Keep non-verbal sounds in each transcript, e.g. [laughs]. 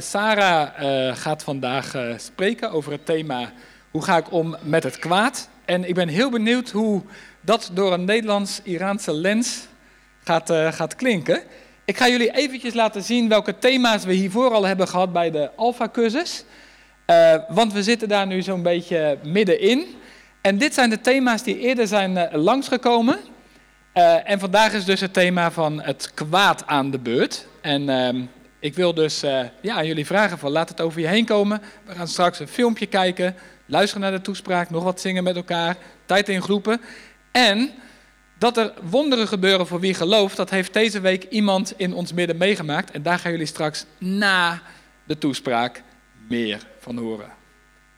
Sarah eh, gaat vandaag eh, spreken over het thema hoe ga ik om met het kwaad. En ik ben heel benieuwd hoe dat door een Nederlands-Iraanse lens gaat, eh, gaat klinken. Ik ga jullie eventjes laten zien welke thema's we hiervoor al hebben gehad bij de Alpha-cursus. Want we zitten daar nu zo'n beetje middenin. En dit zijn de thema's die eerder zijn langsgekomen. En vandaag is dus het thema van het kwaad aan de beurt. En ehm, ik wil dus eh, ja, aan jullie vragen van laat het over je heen komen. We gaan straks een filmpje kijken, luisteren naar de toespraak, nog wat zingen met elkaar, tijd in groepen. En dat er wonderen gebeuren voor wie gelooft, dat heeft deze week iemand in ons midden meegemaakt. En daar gaan jullie straks na de toespraak meer van horen.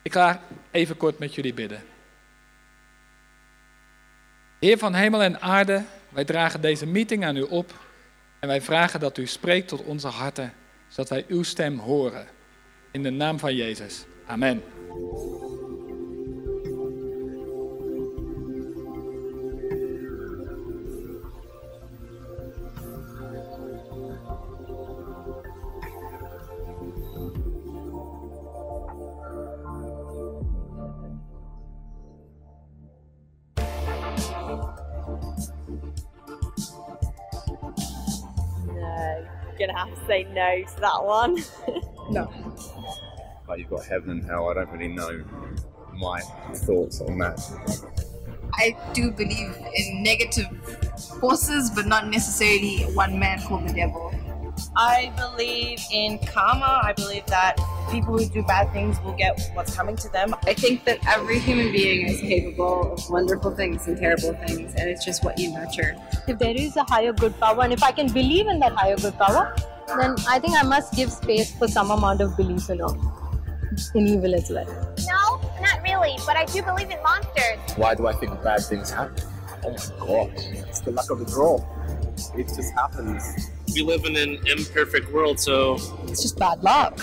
Ik ga even kort met jullie bidden. Heer van hemel en aarde, wij dragen deze meeting aan u op en wij vragen dat u spreekt tot onze harten, zodat wij uw stem horen. In de naam van Jezus. Amen. No, gonna have to say no to that one. [laughs] No. Like you've got heaven and hell. I don't really know my thoughts on that. I do believe in negative forces, but not necessarily one man called the devil. I believe in karma. I believe that people who do bad things will get what's coming to them. I think that every human being is capable of wonderful things and terrible things, and it's just what you nurture. if there is a higher good power and if I can believe in that higher good power, then I think I must give space for some amount of belief in, in evil as well. No, not really, but I do believe in monsters. Why do I think bad things happen? Oh my god, it's the luck of the draw. It just happens. We live in an imperfect world, so It's just bad luck.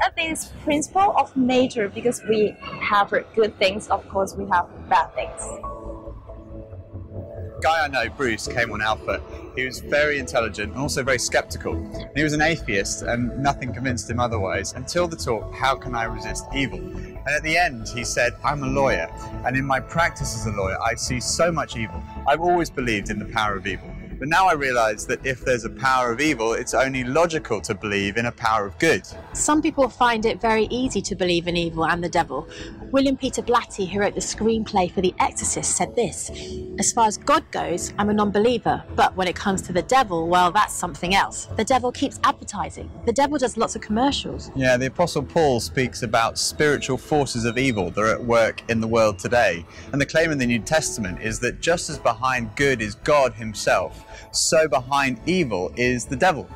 I think it's principle of nature because we have good things, of course we have bad things. guy I know, Bruce, came on Alpha. He was very intelligent and also very skeptical. He was an atheist, and nothing convinced him otherwise until the talk, How Can I Resist Evil? And at the end, he said, I'm a lawyer, and in my practice as a lawyer, I see so much evil. I've always believed in the power of evil. But now I realize that if there's a power of evil, it's only logical to believe in a power of good. Some people find it very easy to believe in evil and the devil. William Peter Blatty, who wrote the screenplay for The Exorcist, said this As far as God goes, I'm a non believer, but when it comes to the devil, well, that's something else. The devil keeps advertising, the devil does lots of commercials. Yeah, the Apostle Paul speaks about spiritual forces of evil that are at work in the world today. And the claim in the New Testament is that just as behind good is God Himself, so behind evil is the devil.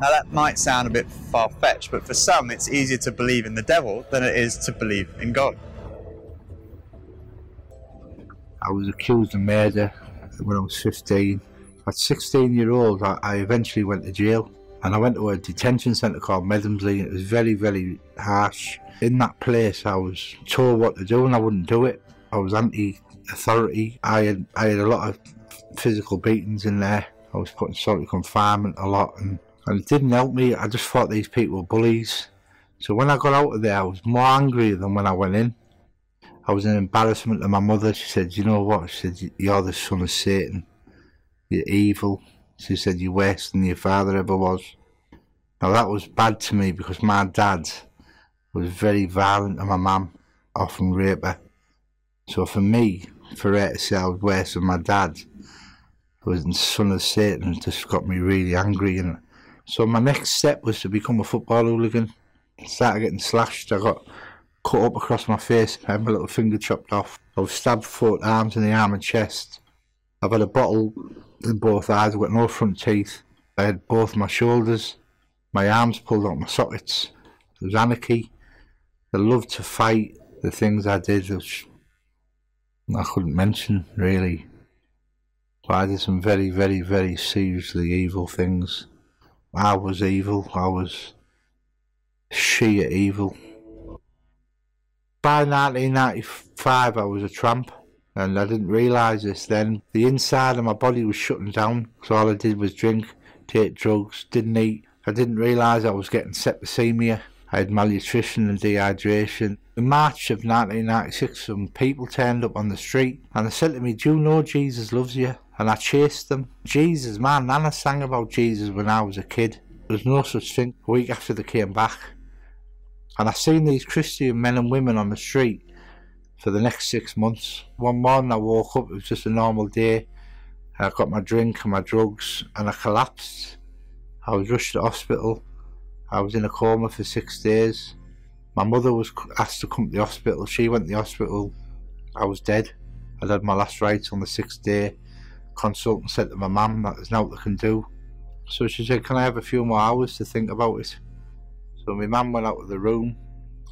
Now, that might sound a bit far fetched, but for some, it's easier to believe in the devil than it is to believe in God. I was accused of murder when I was 15. At 16 year old, I, eventually went to jail and I went to a detention centre called Medhamsley. It was very, very harsh. In that place, I was told what to do and I wouldn't do it. I was anti authority. I had, I had a lot of physical beatings in there. I was put in solitary confinement a lot and, and it didn't help me. I just thought these people were bullies. So when I got out of there, I was more angry than when I went in. I was an embarrassment to my mother. She said, You know what? She said, You're the son of Satan. You're evil. She said, You're worse than your father ever was. Now that was bad to me because my dad was very violent and my mum often raped her. So for me, for her to say I was worse than my dad, was the son of Satan, it just got me really angry. And so my next step was to become a football hooligan. Started getting slashed. I got cut up across my face. I had my little finger chopped off. I was stabbed four arms in the arm and chest. I've had a bottle in both eyes. I've got no front teeth. I had both my shoulders, my arms pulled out my sockets. It was anarchy. I loved to fight. The things I did, which I couldn't mention really. I did some very, very, very seriously evil things. I was evil. I was sheer evil. By 1995, I was a tramp, and I didn't realise this then. The inside of my body was shutting down, so all I did was drink, take drugs, didn't eat. I didn't realise I was getting septicemia. I had malnutrition and dehydration. In March of 1996, some people turned up on the street and they said to me, Do you know Jesus loves you? And I chased them. Jesus, my nana sang about Jesus when I was a kid. There was no such thing. A week after they came back. And I seen these Christian men and women on the street for the next six months. One morning I woke up, it was just a normal day. I got my drink and my drugs and I collapsed. I was rushed to hospital. I was in a coma for six days. My mother was asked to come to the hospital. She went to the hospital. I was dead. I'd had my last rites on the sixth day. Consultant said to my mum that there's nothing I can do. So she said, Can I have a few more hours to think about it? So my mum went out of the room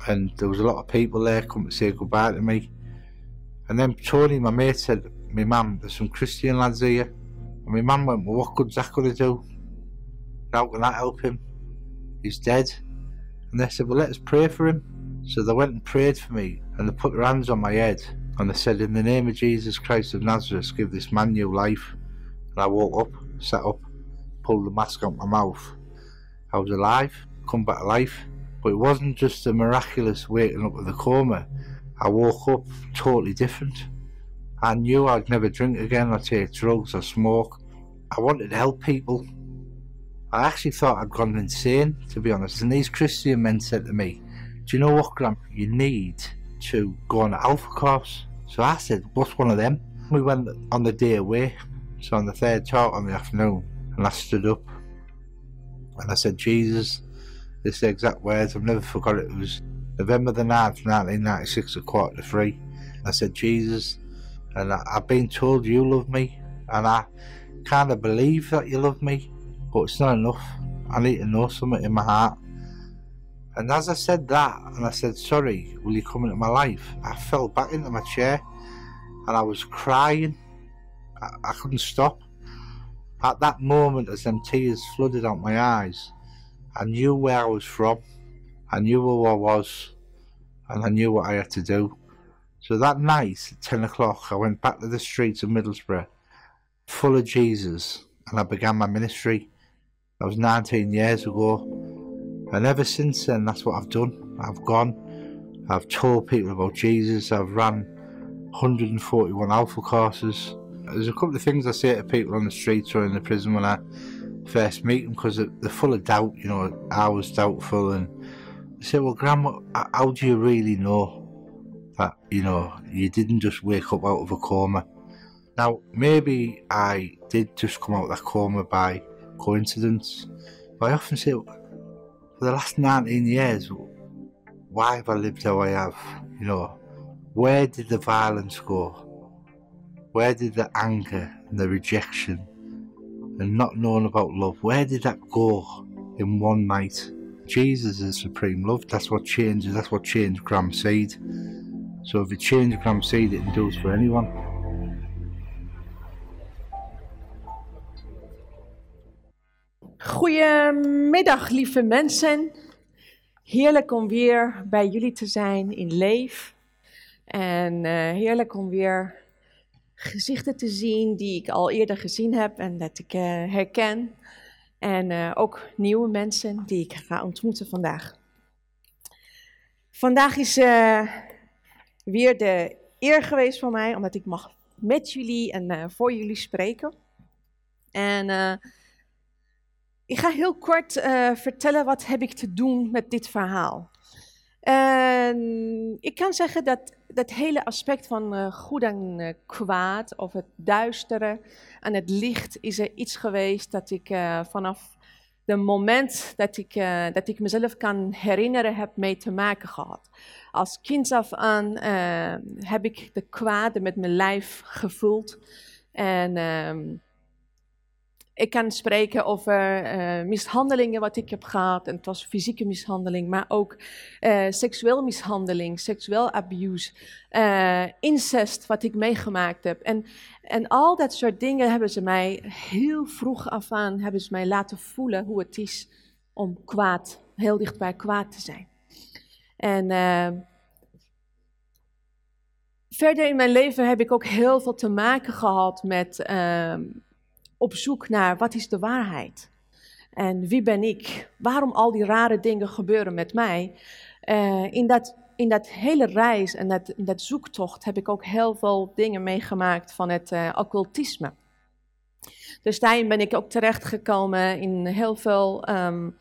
and there was a lot of people there come to say goodbye to me. And then Tony, my mate, said, My mum, there's some Christian lads here. And my mum went, Well, what good's that going to do? How can that help him? He's dead. And they said, Well, let us pray for him. So they went and prayed for me, and they put their hands on my head, and they said, In the name of Jesus Christ of Nazareth, give this man new life. And I woke up, sat up, pulled the mask out my mouth. I was alive, come back to life. But it wasn't just a miraculous waking up of the coma. I woke up totally different. I knew I'd never drink again or take drugs or smoke. I wanted to help people. I actually thought I'd gone insane, to be honest. And these Christian men said to me, Do you know what, Graham? You need to go on Alpha course. So I said, What's one of them? We went on the day away. So on the third talk on the afternoon, and I stood up and I said, Jesus, this is the exact words, I've never forgot it. It was November the 9th, 1996, a quarter to three. I said, Jesus, and I, I've been told you love me, and I kind of believe that you love me, but it's not enough. I need to know something in my heart. And as I said that, and I said, Sorry, will you come into my life? I fell back into my chair and I was crying. I, I couldn't stop. At that moment, as them tears flooded out my eyes, I knew where I was from, I knew who I was, and I knew what I had to do. So that night, at 10 o'clock, I went back to the streets of Middlesbrough, full of Jesus, and I began my ministry. That was 19 years ago. And ever since then, that's what I've done. I've gone, I've told people about Jesus, I've ran 141 alpha courses. There's a couple of things I say to people on the streets or in the prison when I first meet them because they're full of doubt, you know, I was doubtful. And they say, Well, Grandma, how do you really know that, you know, you didn't just wake up out of a coma? Now, maybe I did just come out of that coma by coincidence, but I often say, for the last 19 years, why have I lived how I have? You know, where did the violence go? Where did the anger and the rejection and not knowing about love, where did that go in one night? Jesus is supreme love. That's what changes. That's what changed Graham Seed. So if it changed Graham Seed, it can do it for anyone. Goedemiddag, lieve mensen. Heerlijk om weer bij jullie te zijn in Leef. En uh, heerlijk om weer gezichten te zien die ik al eerder gezien heb en dat ik uh, herken. En uh, ook nieuwe mensen die ik ga ontmoeten vandaag. Vandaag is weer de eer geweest voor mij, omdat ik mag met jullie en voor jullie spreken. En ik ga heel kort uh, vertellen wat heb ik te doen met dit verhaal. En ik kan zeggen dat dat hele aspect van uh, goed en uh, kwaad, of het duistere en het licht, is er iets geweest dat ik vanaf het moment dat ik, dat ik mezelf kan herinneren heb mee te maken gehad. Als kind af aan heb ik de kwade met mijn lijf gevoeld. En ehm, ik kan spreken over uh, mishandelingen wat ik heb gehad. En het was fysieke mishandeling, maar ook uh, seksueel mishandeling, seksueel abuse, uh, incest wat ik meegemaakt heb. En, en al dat soort dingen hebben ze mij heel vroeg af aan hebben ze mij laten voelen hoe het is om kwaad, heel dichtbij kwaad te zijn. En verder in mijn leven heb ik ook heel veel te maken gehad met ehm, op zoek naar wat is de waarheid. En wie ben ik? Waarom al die rare dingen gebeuren met mij? Eh, in, dat, in dat hele reis en dat, in dat zoektocht heb ik ook heel veel dingen meegemaakt van het uh, occultisme. Dus daarin ben ik ook terechtgekomen in heel veel um,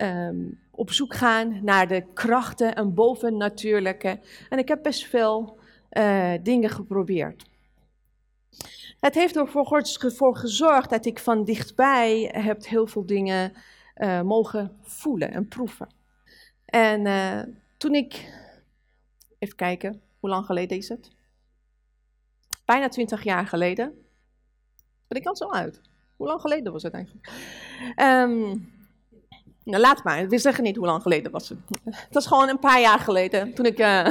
um, op zoek gaan naar de krachten en bovennatuurlijke. En ik heb best veel uh, dingen geprobeerd. Het heeft ervoor gezorgd dat ik van dichtbij heb heel veel dingen uh, mogen voelen en proeven. En uh, toen ik, even kijken, hoe lang geleden is het? Bijna twintig jaar geleden. Ben ik al zo uit? Hoe lang geleden was het eigenlijk? Um, nou, laat maar. We zeggen niet hoe lang geleden was het. [laughs] Het was gewoon een paar jaar geleden. Toen ik, uh,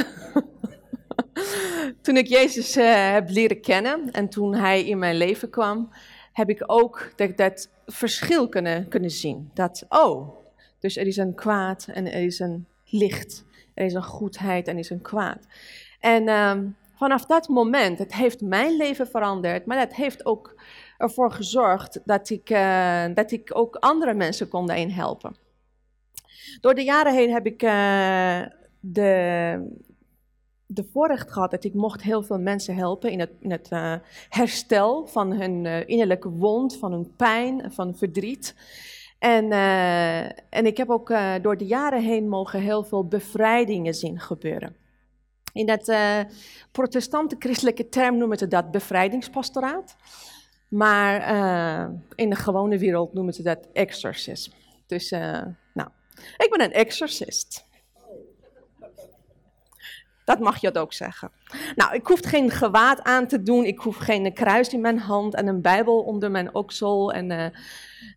toen ik Jezus uh, heb leren kennen en toen hij in mijn leven kwam, heb ik ook dat, dat verschil kunnen, kunnen zien. Dat, oh, dus er is een kwaad en er is een licht. Er is een goedheid en er is een kwaad. En um, vanaf dat moment, het heeft mijn leven veranderd, maar het heeft ook ervoor gezorgd dat ik, uh, dat ik ook andere mensen kon daarin helpen. Door de jaren heen heb ik uh, de, de voorrecht gehad dat ik mocht heel veel mensen helpen in het, het uh, herstel van hun uh, innerlijke wond, van hun pijn, van verdriet. En, en ik heb ook door de jaren heen mogen heel veel bevrijdingen zien gebeuren. In dat protestante-christelijke term noemen ze dat bevrijdingspastoraat. Maar in de gewone wereld noemen ze dat exorcisme. Dus nou, ik ben een exorcist. Dat mag je het ook zeggen. Nou, ik hoef geen gewaad aan te doen. Ik hoef geen kruis in mijn hand en een bijbel onder mijn oksel en, uh,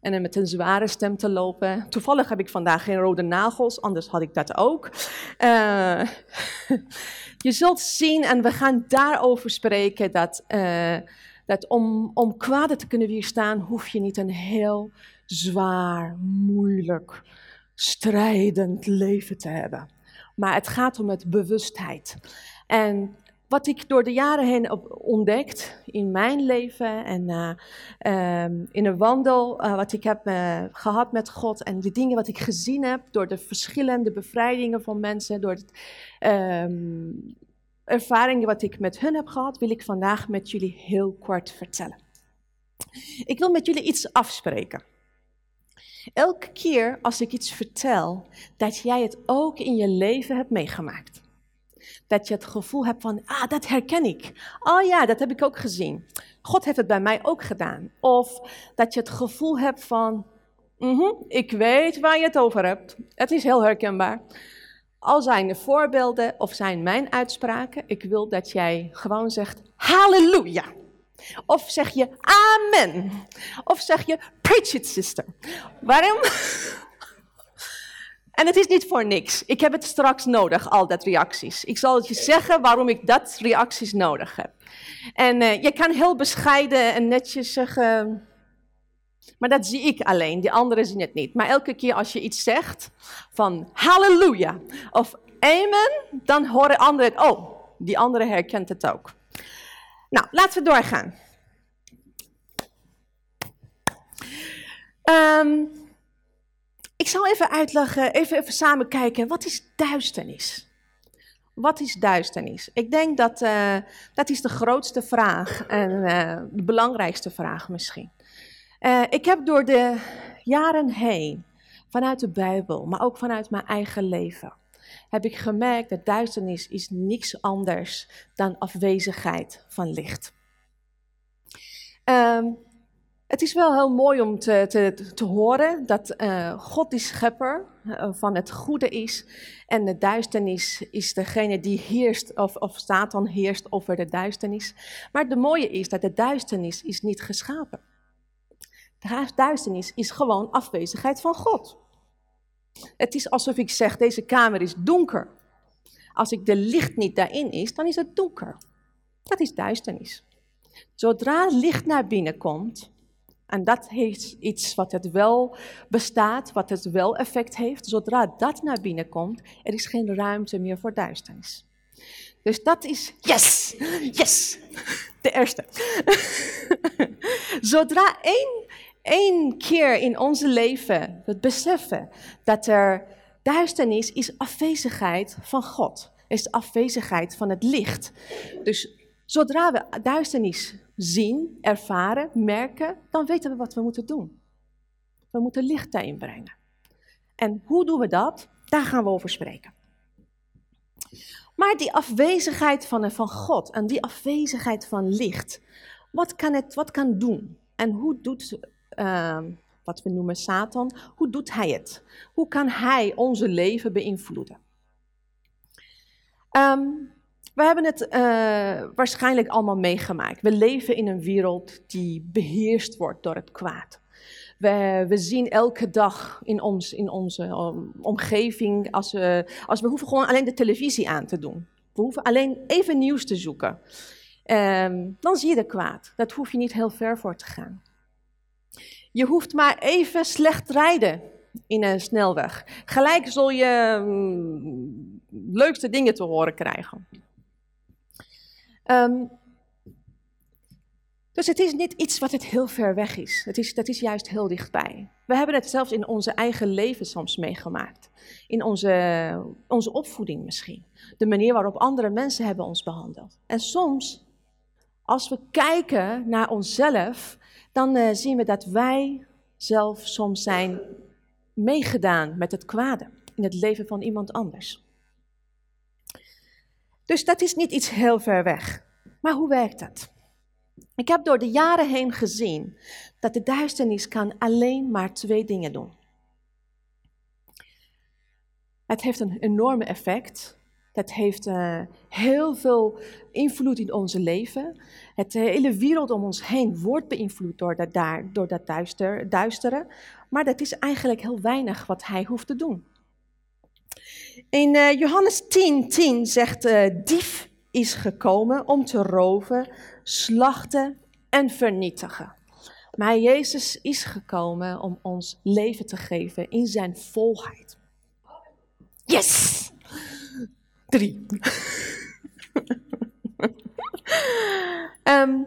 en met een zware stem te lopen. Toevallig heb ik vandaag geen rode nagels, anders had ik dat ook. Uh, [laughs] je zult zien, en we gaan daarover spreken, dat, uh, dat om, om kwade te kunnen weerstaan, hoef je niet een heel zwaar, moeilijk strijdend leven te hebben. Maar het gaat om het bewustheid. En wat ik door de jaren heen heb ontdekt in mijn leven en uh, um, in een wandel uh, wat ik heb uh, gehad met God en de dingen wat ik gezien heb door de verschillende bevrijdingen van mensen, door de um, ervaringen wat ik met hun heb gehad, wil ik vandaag met jullie heel kort vertellen. Ik wil met jullie iets afspreken. Elke keer als ik iets vertel, dat jij het ook in je leven hebt meegemaakt. Dat je het gevoel hebt van, ah, dat herken ik. Oh ja, dat heb ik ook gezien. God heeft het bij mij ook gedaan. Of dat je het gevoel hebt van, mm -hmm, ik weet waar je het over hebt. Het is heel herkenbaar. Al zijn er voorbeelden of zijn mijn uitspraken, ik wil dat jij gewoon zegt, halleluja. Of zeg je amen. Of zeg je preach it sister. Waarom? [laughs] En het is niet voor niks. Ik heb het straks nodig, al dat reacties. Ik zal het je zeggen waarom ik dat reacties nodig heb. En uh, je kan heel bescheiden en netjes zeggen, maar dat zie ik alleen, die anderen zien het niet. Maar elke keer als je iets zegt van halleluja of amen, dan horen anderen het, oh, die andere herkent het ook. Nou, laten we doorgaan. Um, ik zal even uitleggen, even, even samen kijken, wat is duisternis? Wat is duisternis? Ik denk dat uh, dat is de grootste vraag en uh, de belangrijkste vraag misschien. Uh, ik heb door de jaren heen, vanuit de Bijbel, maar ook vanuit mijn eigen leven, heb ik gemerkt dat duisternis is niks anders dan afwezigheid van licht. Um, het is wel heel mooi om te, te, te horen dat uh, God die schepper uh, van het goede is en de duisternis is degene die heerst of, of Satan heerst over de duisternis. Maar het mooie is dat de duisternis is niet geschapen. De duisternis is gewoon afwezigheid van God. Het is alsof ik zeg, deze kamer is donker. Als ik de licht niet daarin is, dan is het donker. Dat is duisternis. Zodra licht naar binnen komt, en dat heeft iets wat het wel bestaat, wat het wel effect heeft. Zodra dat naar binnen komt, er is geen ruimte meer voor duisternis. Dus dat is, yes, yes, de eerste. [laughs] Zodra één, één keer in onze leven het beseffen dat er duisternis is afwezigheid van God, is afwezigheid van het licht. Dus zodra we duisternis zien, ervaren, merken, dan weten we wat we moeten doen. We moeten licht daarin brengen. En hoe doen we dat? Daar gaan we over spreken. Maar die afwezigheid van, van God en die afwezigheid van licht, wat kan het wat kan doen? En hoe doet, uh, wat we noemen Satan, hoe doet hij het? Hoe kan hij onze leven beïnvloeden? Um, we hebben het uh, waarschijnlijk allemaal meegemaakt. We leven in een wereld die beheerst wordt door het kwaad. We, we zien elke dag in, ons, in onze omgeving, als we, als we hoeven gewoon alleen de televisie aan te doen. We hoeven alleen even nieuws te zoeken. Um, dan zie je de kwaad. Dat hoef je niet heel ver voor te gaan. Je hoeft maar even slecht rijden in een snelweg. Gelijk zul je um, leukste dingen te horen krijgen. Um, dus het is niet iets wat het heel ver weg is. Het is. Dat is juist heel dichtbij. We hebben het zelfs in onze eigen leven soms meegemaakt. In onze, onze opvoeding misschien. De manier waarop andere mensen hebben ons behandeld. En soms, als we kijken naar onszelf, dan uh, zien we dat wij zelf soms zijn meegedaan met het kwade in het leven van iemand anders. Dus dat is niet iets heel ver weg. Maar hoe werkt dat? Ik heb door de jaren heen gezien dat de duisternis kan alleen maar twee dingen doen. Het heeft een enorme effect. Het heeft uh, heel veel invloed in ons leven. Het hele wereld om ons heen wordt beïnvloed door dat, daar, door dat duister, duisteren. Maar dat is eigenlijk heel weinig wat hij hoeft te doen. In uh, Johannes 10, 10 zegt uh, dief is gekomen om te roven, slachten en vernietigen. Maar Jezus is gekomen om ons leven te geven in zijn volheid. Yes! Drie. um,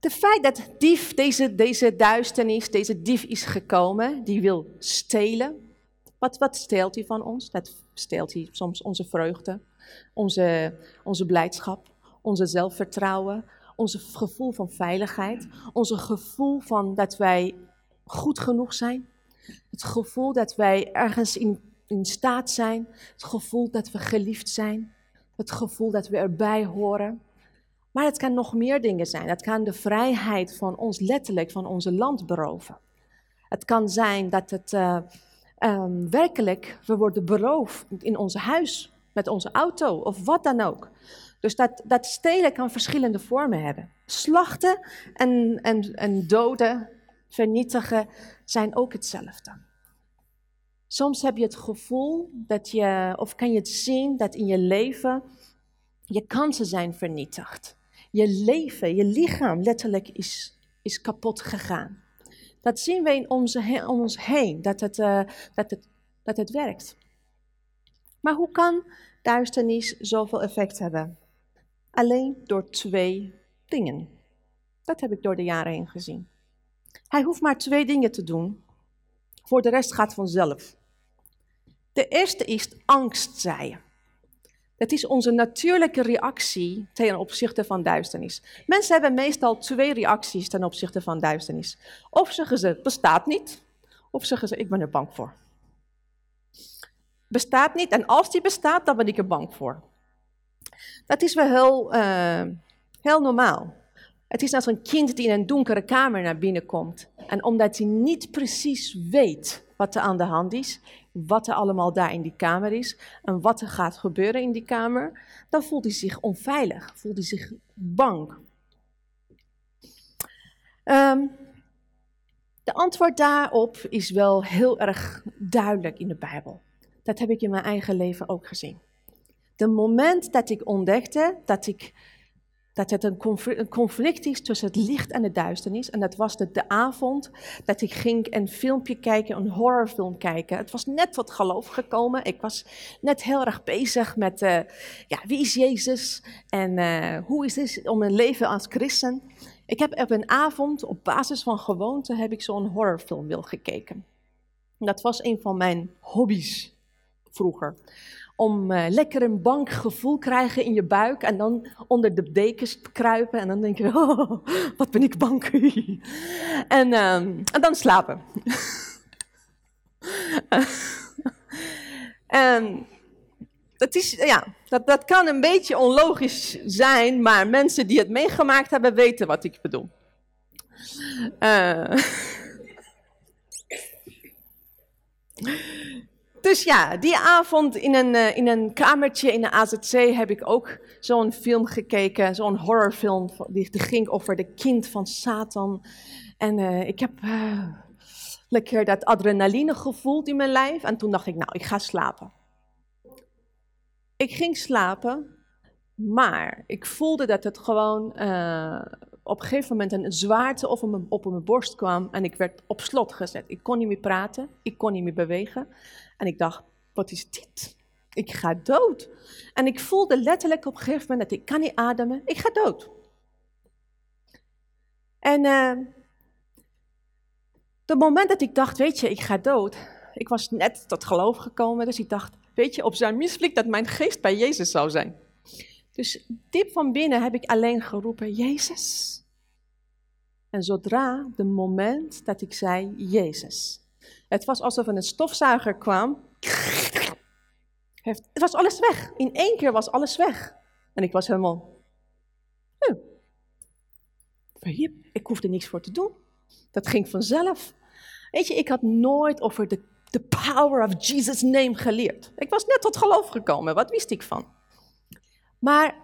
de feit dat dief, deze, deze duisternis, deze dief is gekomen, die wil stelen. Wat, wat steelt hij van ons? Dat steelt hij soms onze vreugde, onze, onze blijdschap, onze zelfvertrouwen, onze gevoel van veiligheid, onze gevoel van dat wij goed genoeg zijn, het gevoel dat wij ergens in, in staat zijn, het gevoel dat we geliefd zijn, het gevoel dat we erbij horen. Maar het kan nog meer dingen zijn. Het kan de vrijheid van ons letterlijk, van onze land beroven. Het kan zijn dat het uh, um, werkelijk, we worden beroofd in ons huis, met onze auto of wat dan ook. Dus dat, dat stelen kan verschillende vormen hebben. Slachten en, en, en doden, vernietigen, zijn ook hetzelfde. Soms heb je het gevoel dat je, of kan je het zien dat in je leven je kansen zijn vernietigd. Je leven, je lichaam letterlijk is, is kapot gegaan. Dat zien we in onze, om ons heen, dat het, uh, dat, het, dat het werkt. Maar hoe kan duisternis zoveel effect hebben? Alleen door twee dingen. Dat heb ik door de jaren heen gezien. Hij hoeft maar twee dingen te doen. Voor de rest gaat vanzelf. De eerste is angst zaaien. Het is onze natuurlijke reactie ten opzichte van duisternis. Mensen hebben meestal twee reacties ten opzichte van duisternis. Of zeggen ze, het bestaat niet, of zeggen ze, ik ben er bang voor. Bestaat niet, en als die bestaat, dan ben ik er bang voor. Dat is wel heel, uh, heel normaal. Het is als een kind die in een donkere kamer naar binnen komt. En omdat hij niet precies weet wat er aan de hand is, wat er allemaal daar in die kamer is en wat er gaat gebeuren in die kamer, dan voelt hij zich onveilig, voelt hij zich bang. Um, de antwoord daarop is wel heel erg duidelijk in de Bijbel. Dat heb ik in mijn eigen leven ook gezien. De moment dat ik ontdekte dat ik dat het een conflict is tussen het licht en de duisternis. En dat was de, de avond dat ik ging een filmpje kijken, een horrorfilm kijken. Het was net tot geloof gekomen. Ik was net heel erg bezig met uh, ja, wie is Jezus en uh, hoe is het om een leven als christen. Ik heb op een avond, op basis van gewoonte, heb ik zo'n horrorfilm wil gekeken. Dat was een van mijn hobby's vroeger. Om uh, lekker een bankgevoel krijgen in je buik en dan onder de dekens kruipen en dan denk je, [laughs] oh, wat ben ik bang. [laughs] en, um, en dan slapen. [laughs] en dat, is, ja, dat, dat kan een beetje onlogisch zijn, maar mensen die het meegemaakt hebben weten wat ik bedoel. Uh, dus ja, die avond in een, uh, in een kamertje in de AZC heb ik ook zo'n film gekeken, zo'n horrorfilm, die, ging over de kind van Satan. En uh, ik heb lekker dat adrenaline gevoeld in mijn lijf en toen dacht ik, nou, ik ga slapen. Ik ging slapen, maar ik voelde dat het gewoon op een gegeven moment een zwaarte op op mijn borst kwam en ik werd op slot gezet. Ik kon niet meer praten, ik kon niet meer bewegen en ik dacht, wat is dit? Ik ga dood. En ik voelde letterlijk op een gegeven moment dat ik kan niet ademen, ik ga dood. En uh, het moment dat ik dacht, weet je, ik ga dood, ik was net tot geloof gekomen, dus ik dacht, weet je, op zijn misblik dat mijn geest bij Jezus zou zijn. Dus diep van binnen heb ik alleen geroepen, Jezus. En zodra de moment dat ik zei, Jezus. Het was alsof er een stofzuiger kwam. Het was alles weg. In één keer was alles weg. En ik was helemaal... Ik hoefde niks voor te doen. Dat ging vanzelf. Weet je, ik had nooit over de the power of Jesus' name geleerd. Ik was net tot geloof gekomen, wat wist ik van? Maar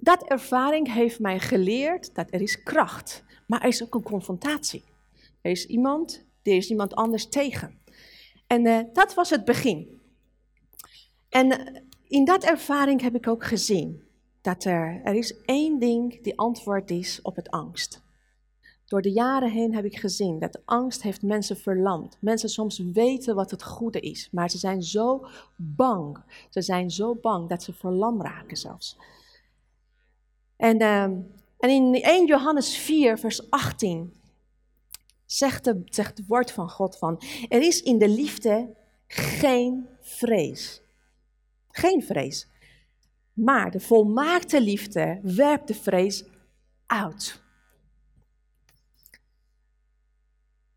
dat ervaring heeft mij geleerd dat er is kracht, maar er is ook een confrontatie. Er is iemand, er is iemand anders tegen. En uh, dat was het begin. En uh, in dat ervaring heb ik ook gezien dat er, er is één ding die antwoord is op het angst. Door de jaren heen heb ik gezien dat angst heeft mensen verlamd. Mensen soms weten wat het goede is, maar ze zijn zo bang. Ze zijn zo bang dat ze verlam raken zelfs. En, uh, en in 1 Johannes 4, vers 18 zegt, zegt het woord van God van, er is in de liefde geen vrees. Geen vrees. Maar de volmaakte liefde werpt de vrees uit.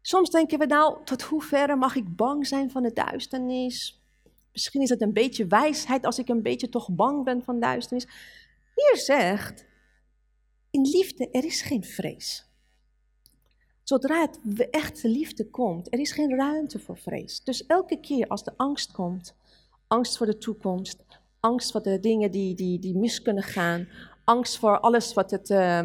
Soms denken we nou, tot hoeverre mag ik bang zijn van de duisternis? Misschien is het een beetje wijsheid als ik een beetje toch bang ben van duisternis. Hier zegt, in liefde, er is geen vrees. Zodra het echte liefde komt, er is geen ruimte voor vrees. Dus elke keer als de angst komt, angst voor de toekomst, angst voor de dingen die, die, die mis kunnen gaan, angst voor alles wat het uh,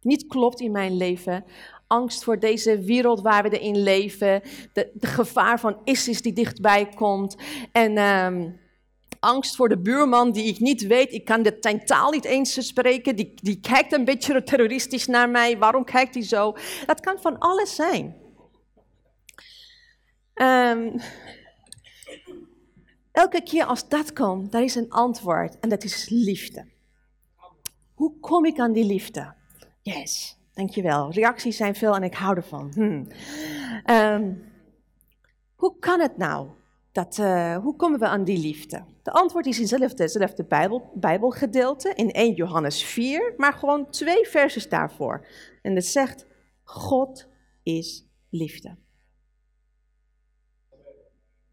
niet klopt in mijn leven, angst voor deze wereld waar we in leven, de, gevaar van ISIS die dichtbij komt en um, angst voor de buurman die ik niet weet, ik kan de zijn taal niet eens spreken, die, die kijkt een beetje terroristisch naar mij, waarom kijkt hij zo? Dat kan van alles zijn. Um, elke keer als dat komt, daar is een antwoord en dat is liefde. Hoe kom ik aan die liefde? Yes. Dankjewel. Reacties zijn veel en ik hou ervan. Hmm. Hoe kan het nou? Dat, uh, hoe komen we aan die liefde? De antwoord is in hetzelfde Bijbel, Bijbelgedeelte, in 1 Johannes 4, maar gewoon twee versen daarvoor. En het zegt, God is liefde.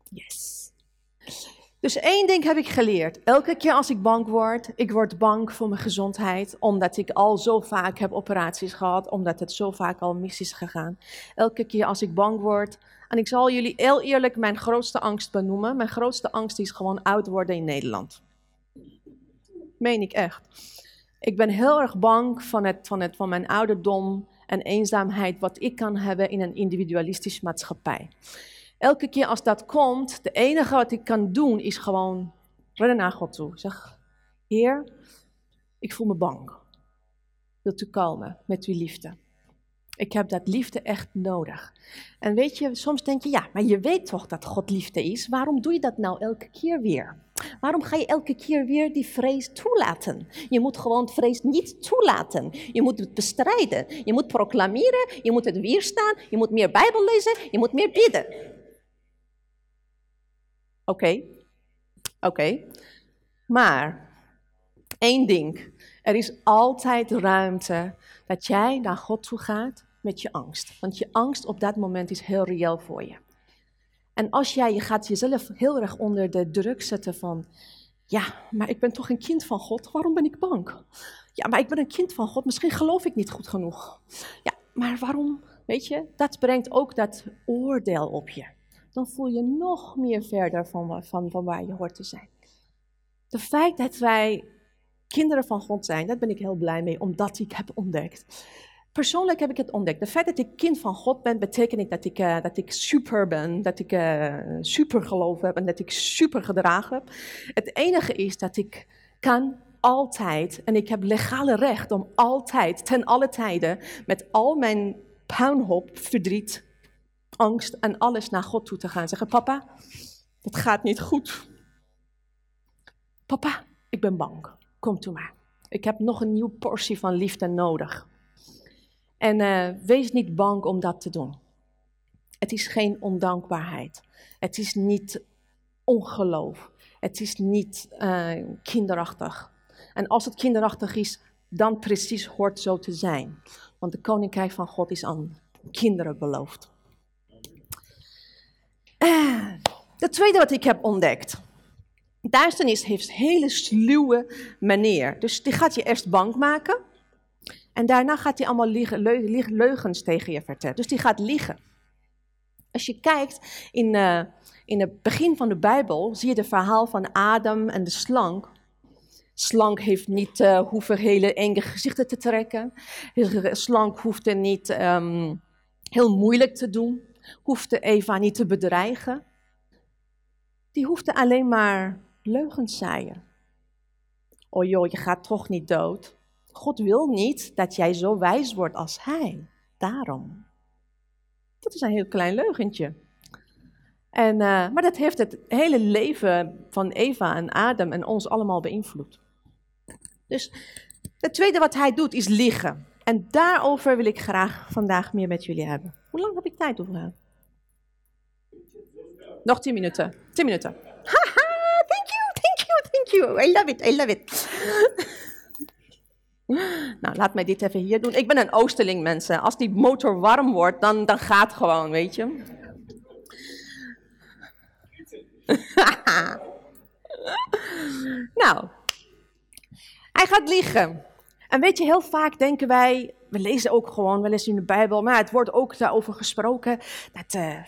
Yes. Dus één ding heb ik geleerd. Elke keer als ik bang word, ik word bang voor mijn gezondheid, omdat ik al zo vaak heb operaties gehad, omdat het zo vaak al mis is gegaan. Elke keer als ik bang word, en ik zal jullie heel eerlijk mijn grootste angst benoemen. Mijn grootste angst is gewoon oud worden in Nederland. Meen ik echt. Ik ben heel erg bang van, het, van, het, van mijn ouderdom en eenzaamheid wat ik kan hebben in een individualistische maatschappij. Elke keer als dat komt, de enige wat ik kan doen is gewoon rennen naar God toe. Zeg, Heer, ik voel me bang. Wilt u komen met uw liefde? Ik heb dat liefde echt nodig. En weet je, soms denk je, ja, maar je weet toch dat God liefde is. Waarom doe je dat nou elke keer weer? Waarom ga je elke keer weer die vrees toelaten? Je moet gewoon vrees niet toelaten. Je moet het bestrijden. Je moet proclameren. Je moet het weerstaan. Je moet meer Bijbel lezen. Je moet meer bidden. Oké, oké. Maar één ding. Er is altijd ruimte dat jij naar God toe gaat met je angst. Want je angst op dat moment is heel reëel voor je. En als jij je gaat jezelf heel erg onder de druk zetten van, ja, maar ik ben toch een kind van God, waarom ben ik bang? Ja, maar ik ben een kind van God, misschien geloof ik niet goed genoeg. Ja, maar waarom? Weet je, dat brengt ook dat oordeel op je. Dan voel je nog meer verder van, van, van waar je hoort te zijn. De feit dat wij kinderen van God zijn, daar ben ik heel blij mee, omdat ik heb ontdekt. Persoonlijk heb ik het ontdekt. Het feit dat ik kind van God ben, betekent niet dat ik, uh, dat ik super ben, dat ik uh, super geloof heb en dat ik super gedragen heb. Het enige is dat ik kan altijd, en ik heb legale recht om altijd, ten alle tijden, met al mijn puinhoop, verdriet, angst en alles naar God toe te gaan. Zeggen, papa, het gaat niet goed. Papa, ik ben bang. Kom toe maar. Ik heb nog een nieuwe portie van liefde nodig. En uh, wees niet bang om dat te doen. Het is geen ondankbaarheid. Het is niet ongeloof. Het is niet uh, kinderachtig. En als het kinderachtig is, dan precies hoort zo te zijn. Want de koninkrijk van God is aan kinderen beloofd. Uh, de tweede wat ik heb ontdekt. Duisternis heeft een hele sluwe manier. Dus die gaat je eerst bang maken. En daarna gaat hij allemaal liegen, leugens tegen je vertellen. Dus die gaat liegen. Als je kijkt in, uh, in het begin van de Bijbel, zie je het verhaal van Adam en de slang. Slang heeft niet uh, hoeven hele enge gezichten te trekken. Slang hoefde niet um, heel moeilijk te doen. Hoefde Eva niet te bedreigen. Die hoefde alleen maar leugens zaaien. Oh joh, je gaat toch niet dood. God wil niet dat jij zo wijs wordt als hij. Daarom. Dat is een heel klein leugentje. En, uh, maar dat heeft het hele leven van Eva en Adam en ons allemaal beïnvloed. Dus het tweede wat hij doet is liegen. En daarover wil ik graag vandaag meer met jullie hebben. Hoe lang heb ik tijd over? Nog tien minuten. Tien minuten. Haha, thank you, thank you, thank you. I love it, I love it. Nou, laat mij dit even hier doen. Ik ben een oosterling, mensen. Als die motor warm wordt, dan, dan gaat gewoon, weet je. [laughs] nou, hij gaat liegen. En weet je, heel vaak denken wij, we lezen ook gewoon wel eens in de Bijbel, maar het wordt ook daarover gesproken, dat, uh,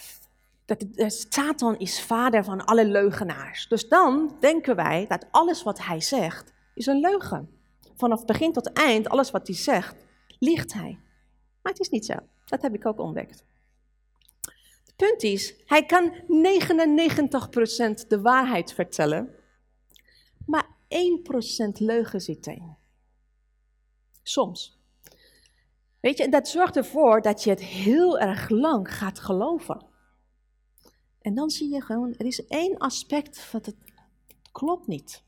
dat de, Satan is vader van alle leugenaars. Dus dan denken wij dat alles wat hij zegt, is een leugen vanaf begin tot eind, alles wat hij zegt, liegt hij. Maar het is niet zo. Dat heb ik ook ontdekt. Het punt is, hij kan 99% de waarheid vertellen, maar 1% leugen zit in. Soms. Weet je, dat zorgt ervoor dat je het heel erg lang gaat geloven. En dan zie je gewoon, er is één aspect wat het klopt niet.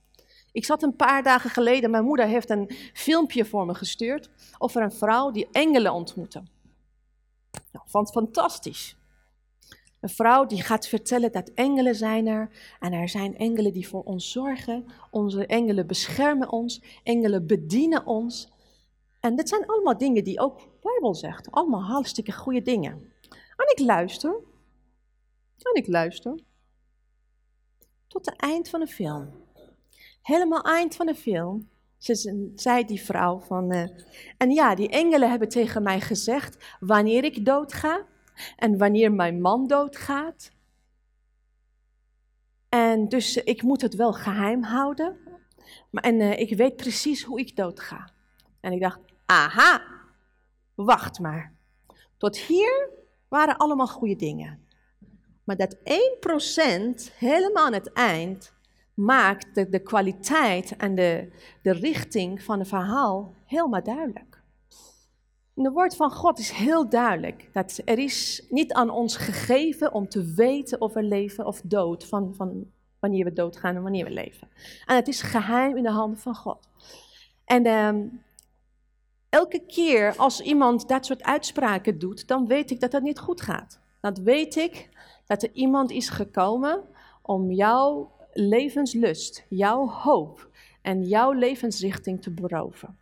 Ik zat een paar dagen geleden, mijn moeder heeft een filmpje voor me gestuurd over een vrouw die engelen ontmoette. Nou, vond fantastisch. Een vrouw die gaat vertellen dat engelen zijn er en er zijn engelen die voor ons zorgen. Onze engelen beschermen ons, engelen bedienen ons. En dit zijn allemaal dingen die ook de Bijbel zegt. Allemaal hartstikke goede dingen. En ik luister. En ik luister. Tot het eind van de film helemaal eind van de film, ze, zei die vrouw van, uh, en ja, die engelen hebben tegen mij gezegd wanneer ik doodga en wanneer mijn man doodgaat. En dus ik moet het wel geheim houden. Maar, en uh, ik weet precies hoe ik doodga. En ik dacht, aha, wacht maar. Tot hier waren allemaal goede dingen. Maar dat 1% helemaal aan het eind maakt de, de kwaliteit en de, de richting van het verhaal helemaal duidelijk. Het woord van God is heel duidelijk dat er is niet aan ons gegeven om te weten of we leven of dood van, van Wanneer we doodgaan en wanneer we leven. En het is geheim in de handen van God. En ehm, elke keer als iemand dat soort uitspraken doet, dan weet ik dat het niet goed gaat. Dan weet ik dat er iemand is gekomen om jouw levenslust, jouw hoop en jouw levensrichting te beroven.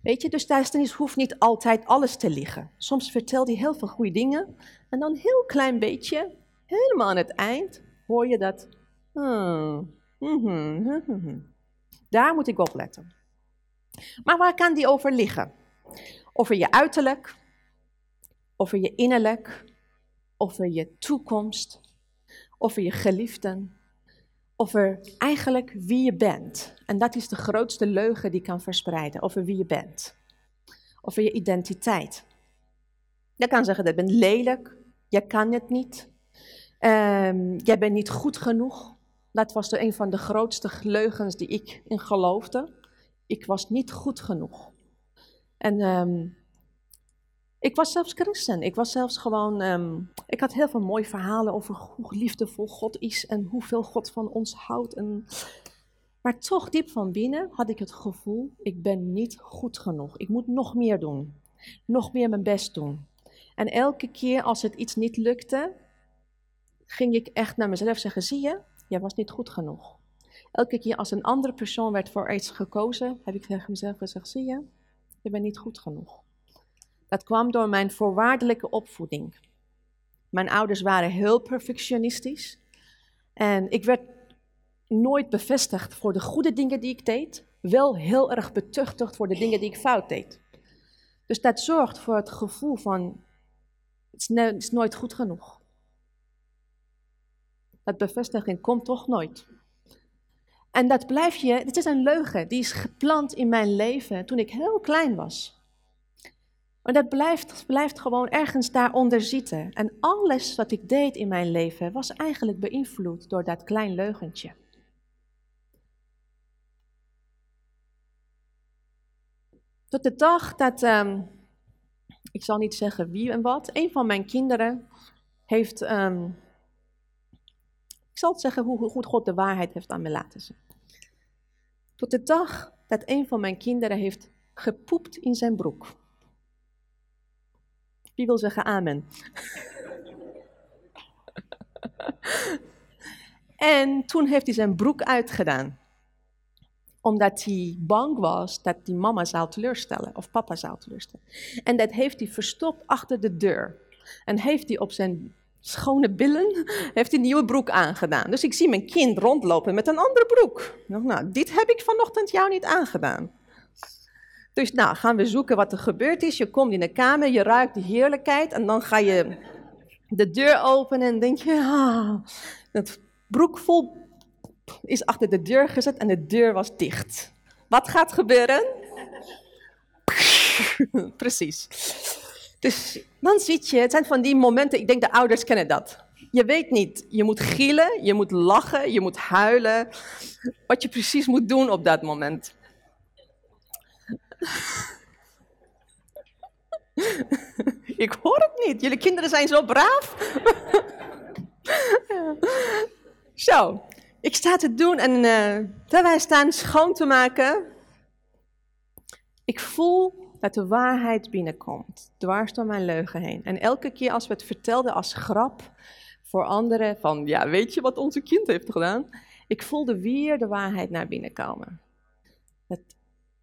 Weet je, dus duisternis hoeft niet altijd alles te liggen. Soms vertelt hij heel veel goede dingen en dan heel klein beetje, helemaal aan het eind, hoor je dat. Hmm, mhm, mhm. Daar moet ik op letten. Maar waar kan die over liggen? Over je uiterlijk, over je innerlijk, over je toekomst, over je geliefden, over eigenlijk wie je bent. En dat is de grootste leugen die kan verspreiden, over wie je bent. Over je identiteit. Je kan zeggen, dat je bent lelijk, je kan het niet, um, jij bent niet goed genoeg. Dat was een van de grootste leugens die ik in geloofde. Ik was niet goed genoeg. En um, ik was zelfs christen. Ik was zelfs gewoon. Um, ik had heel veel mooie verhalen over hoe liefdevol God is en hoeveel God van ons houdt. En, maar toch, diep van binnen had ik het gevoel: ik ben niet goed genoeg. Ik moet nog meer doen. Nog meer mijn best doen. En elke keer als het iets niet lukte, ging ik echt naar mezelf zeggen: zie je, jij was niet goed genoeg. Elke keer als een andere persoon werd voor iets gekozen, heb ik tegen mezelf gezegd: zie je, je bent niet goed genoeg. Dat kwam door mijn voorwaardelijke opvoeding. Mijn ouders waren heel perfectionistisch. En ik werd nooit bevestigd voor de goede dingen die ik deed, wel heel erg betuchtigd voor de dingen die ik fout deed. Dus dat zorgt voor het gevoel van, het is, nooit goed genoeg. Dat bevestiging komt toch nooit. En dat blijf je, het is een leugen, die is geplant in mijn leven toen ik heel klein was. Maar dat blijft, blijft gewoon ergens daaronder zitten. En alles wat ik deed in mijn leven was eigenlijk beïnvloed door dat klein leugentje. Tot de dag dat, um, ik zal niet zeggen wie en wat, een van mijn kinderen heeft, um, ik zal het zeggen hoe goed God de waarheid heeft aan me laten zien. Tot de dag dat een van mijn kinderen heeft gepoept in zijn broek. Wil zeggen amen? en toen heeft hij zijn broek uitgedaan. Omdat hij bang was dat die mama zou teleurstellen of papa zou teleurstellen. En dat heeft hij verstopt achter de deur. En heeft hij op zijn schone billen heeft hij een nieuwe broek aangedaan. Dus ik zie mijn kind rondlopen met een andere broek. Nou, dit heb ik vanochtend jou niet aangedaan. Dus nou, gaan we zoeken wat er gebeurd is. Je komt in de kamer, je ruikt de heerlijkheid en dan ga je de deur openen en denk je, ah, het broek vol is achter de deur gezet en de deur was dicht. Wat gaat gebeuren? [laughs] Precies. Dus dan zit je, het zijn van die momenten, ik denk de ouders kennen dat. Je weet niet, je moet gielen, je moet lachen, je moet huilen. Wat je precies moet doen op dat moment. Ik hoor het niet. Jullie kinderen zijn zo braaf. Zo, ik sta te doen en terwijl wij staan schoon te maken, ik voel dat de waarheid binnenkomt, dwars door mijn leugen heen. En elke keer als we het vertelden als grap voor anderen, van ja, weet je wat onze kind heeft gedaan? Ik voelde weer de waarheid naar binnen komen. Dat,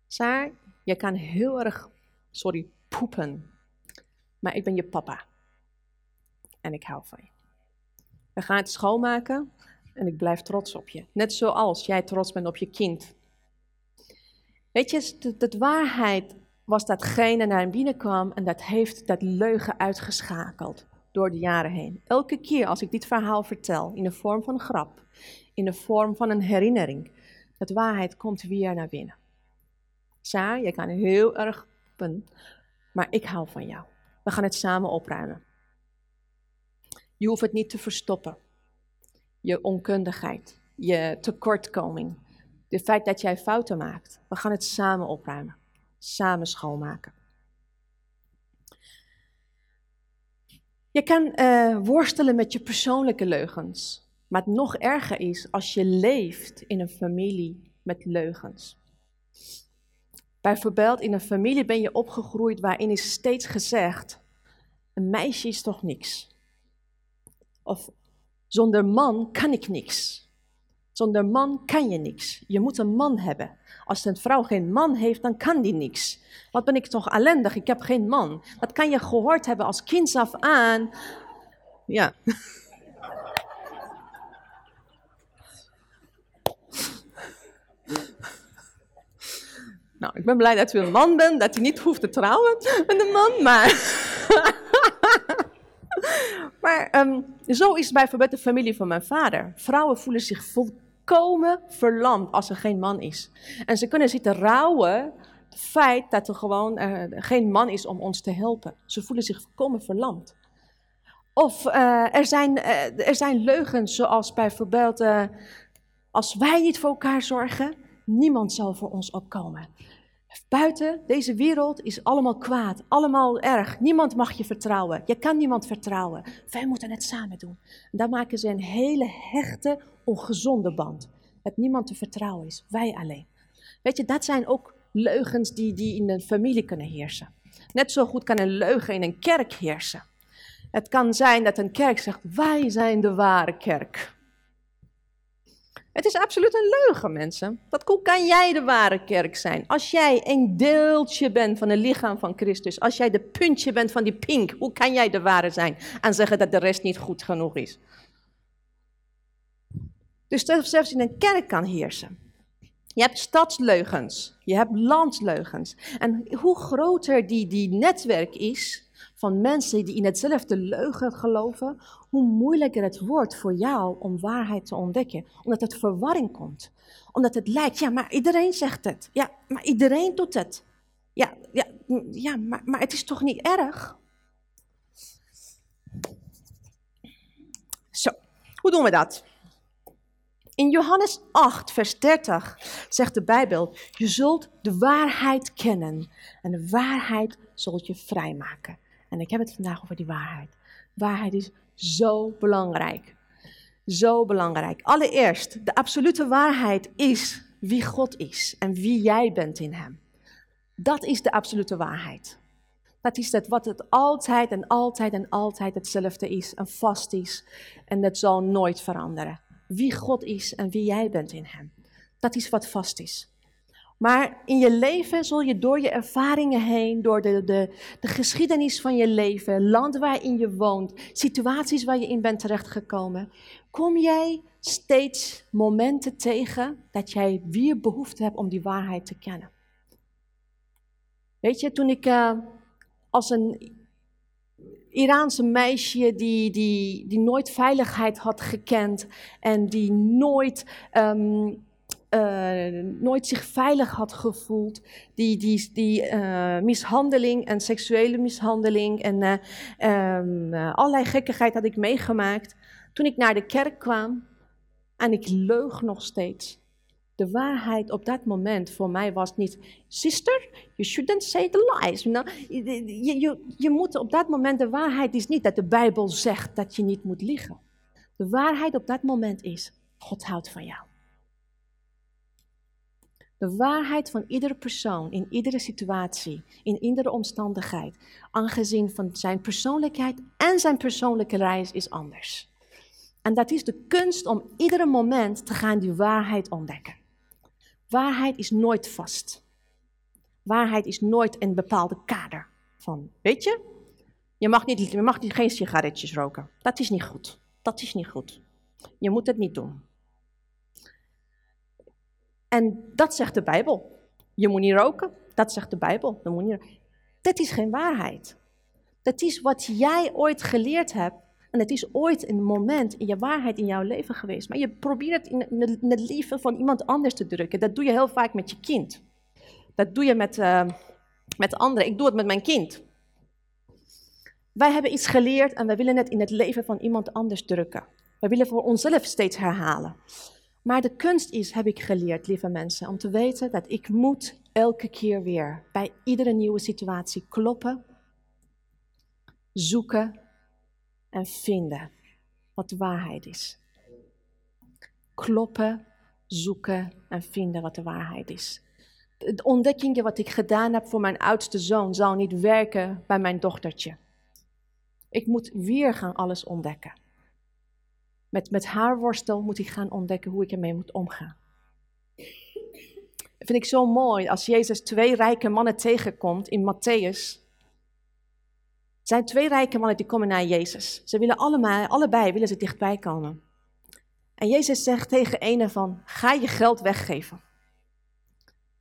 Saar, je kan heel erg, sorry, poepen. Maar ik ben je papa. En ik hou van je. We gaan het schoonmaken en ik blijf trots op je. Net zoals jij trots bent op je kind. Weet je, de, waarheid was datgene naar binnen kwam en dat heeft dat leugen uitgeschakeld door de jaren heen. Elke keer als ik dit verhaal vertel, in de vorm van een grap, in de vorm van een herinnering, dat waarheid komt weer naar binnen. Ja, je kan heel erg maar ik hou van jou. We gaan het samen opruimen. Je hoeft het niet te verstoppen. Je onkundigheid, je tekortkoming, het feit dat jij fouten maakt. We gaan het samen opruimen, samen schoonmaken. Je kan uh, worstelen met je persoonlijke leugens. Maar het nog erger is als je leeft in een familie met leugens. Bijvoorbeeld in een familie ben je opgegroeid waarin is steeds gezegd: een meisje is toch niks. Of zonder man kan ik niks. Zonder man kan je niks. Je moet een man hebben. Als een vrouw geen man heeft, dan kan die niks. Wat ben ik toch ellendig, ik heb geen man. Dat kan je gehoord hebben als kind af aan. Ja. [laughs] ik ben blij dat u een man bent, dat u niet hoeft te trouwen met een man, maar... [laughs] um, zo is bijvoorbeeld de familie van mijn vader. Vrouwen voelen zich volkomen verlamd als er geen man is. En ze kunnen zitten rouwen het feit dat er gewoon uh, geen man is om ons te helpen. Ze voelen zich volkomen verlamd. Of uh, er, zijn, uh, er zijn leugens zoals bijvoorbeeld, als wij niet voor elkaar zorgen, niemand zal voor ons opkomen. Buiten deze wereld is allemaal kwaad, allemaal erg. Niemand mag je vertrouwen. Je kan niemand vertrouwen. Wij moeten het samen doen. En daar maken ze een hele hechte, ongezonde band. Dat niemand te vertrouwen is. Wij alleen. Weet je, dat zijn ook leugens die, die in een familie kunnen heersen. Net zo goed kan een leugen in een kerk heersen. Het kan zijn dat een kerk zegt, wij zijn de ware kerk. Het is absoluut een leugen, mensen. Wat hoe kan jij de ware kerk zijn? Als jij een deeltje bent van het lichaam van Christus, als jij de puntje bent van die pink, hoe kan jij de ware zijn en zeggen dat de rest niet goed genoeg is? Dus zelfs in een kerk kan heersen. Je hebt stadsleugens, je hebt landsleugens. En hoe groter die, die netwerk is, van mensen die in hetzelfde leugen geloven, hoe moeilijker het wordt voor jou om waarheid te ontdekken. Omdat het verwarring komt. Omdat het lijkt, ja, maar iedereen zegt het. Ja, maar iedereen doet het. Ja, ja, ja maar, maar het is toch niet erg? Zo, hoe doen we dat? In Johannes 8, vers 30 zegt de Bijbel: Je zult de waarheid kennen en de waarheid zult je vrijmaken. En ik heb het vandaag over die waarheid. Waarheid is zo belangrijk. Zo belangrijk. Allereerst, de absolute waarheid is wie God is en wie jij bent in Hem. Dat is de absolute waarheid. Dat is het wat het altijd en altijd en altijd hetzelfde is en vast is. En dat zal nooit veranderen. Wie God is en wie jij bent in Hem. Dat is wat vast is. Maar in je leven zul je door je ervaringen heen, door de, de, de geschiedenis van je leven, land waarin je woont, situaties waar je in bent terechtgekomen, kom jij steeds momenten tegen dat jij weer behoefte hebt om die waarheid te kennen. Weet je, toen ik uh, als een Iraanse meisje die, die, die nooit veiligheid had gekend en die nooit um, uh, nooit zich veilig had gevoeld. Die, die, die uh, mishandeling en seksuele mishandeling en uh, um, allerlei gekkigheid had ik meegemaakt. Toen ik naar de kerk kwam en ik leug nog steeds. De waarheid op dat moment voor mij was niet, sister, you shouldn't say the lies. You, know? je, je, je moet op dat moment, de waarheid is niet dat de Bijbel zegt dat je niet moet liegen. De waarheid op dat moment is, God houdt van jou. De waarheid van iedere persoon, in iedere situatie, in iedere omstandigheid, aangezien van zijn persoonlijkheid en zijn persoonlijke reis is anders. En dat is de kunst om iedere moment te gaan die waarheid ontdekken. Waarheid is nooit vast. Waarheid is nooit een bepaalde kader van, weet je, je mag, niet, je mag geen sigaretjes roken. Dat is niet goed. Dat is niet goed. Je moet het niet doen. En dat zegt de Bijbel. Je moet niet roken, dat zegt de Bijbel. Je moet niet... Dat is geen waarheid. Dat is wat jij ooit geleerd hebt. En het is ooit een moment in je waarheid in jouw leven geweest. Maar je probeert het in, het leven van iemand anders te drukken. Dat doe je heel vaak met je kind. Dat doe je met, uh, met anderen. Ik doe het met mijn kind. Wij hebben iets geleerd en wij willen het in het leven van iemand anders drukken. Wij willen voor onszelf steeds herhalen. Maar de kunst is, heb ik geleerd, lieve mensen, om te weten dat ik moet elke keer weer bij iedere nieuwe situatie kloppen, zoeken en vinden wat de waarheid is. kloppen, zoeken en vinden wat de waarheid is. De ontdekkingen wat ik gedaan heb voor mijn oudste zoon zal niet werken bij mijn dochtertje. Ik moet weer gaan alles ontdekken. Met, met haar worstel moet ik gaan ontdekken hoe ik ermee moet omgaan. Dat vind ik zo mooi als Jezus twee rijke mannen tegenkomt in Matthäus. Er zijn twee rijke mannen die komen naar Jezus. Ze willen allemaal, allebei willen ze dichtbij komen. En Jezus zegt tegen een van, ga je geld weggeven.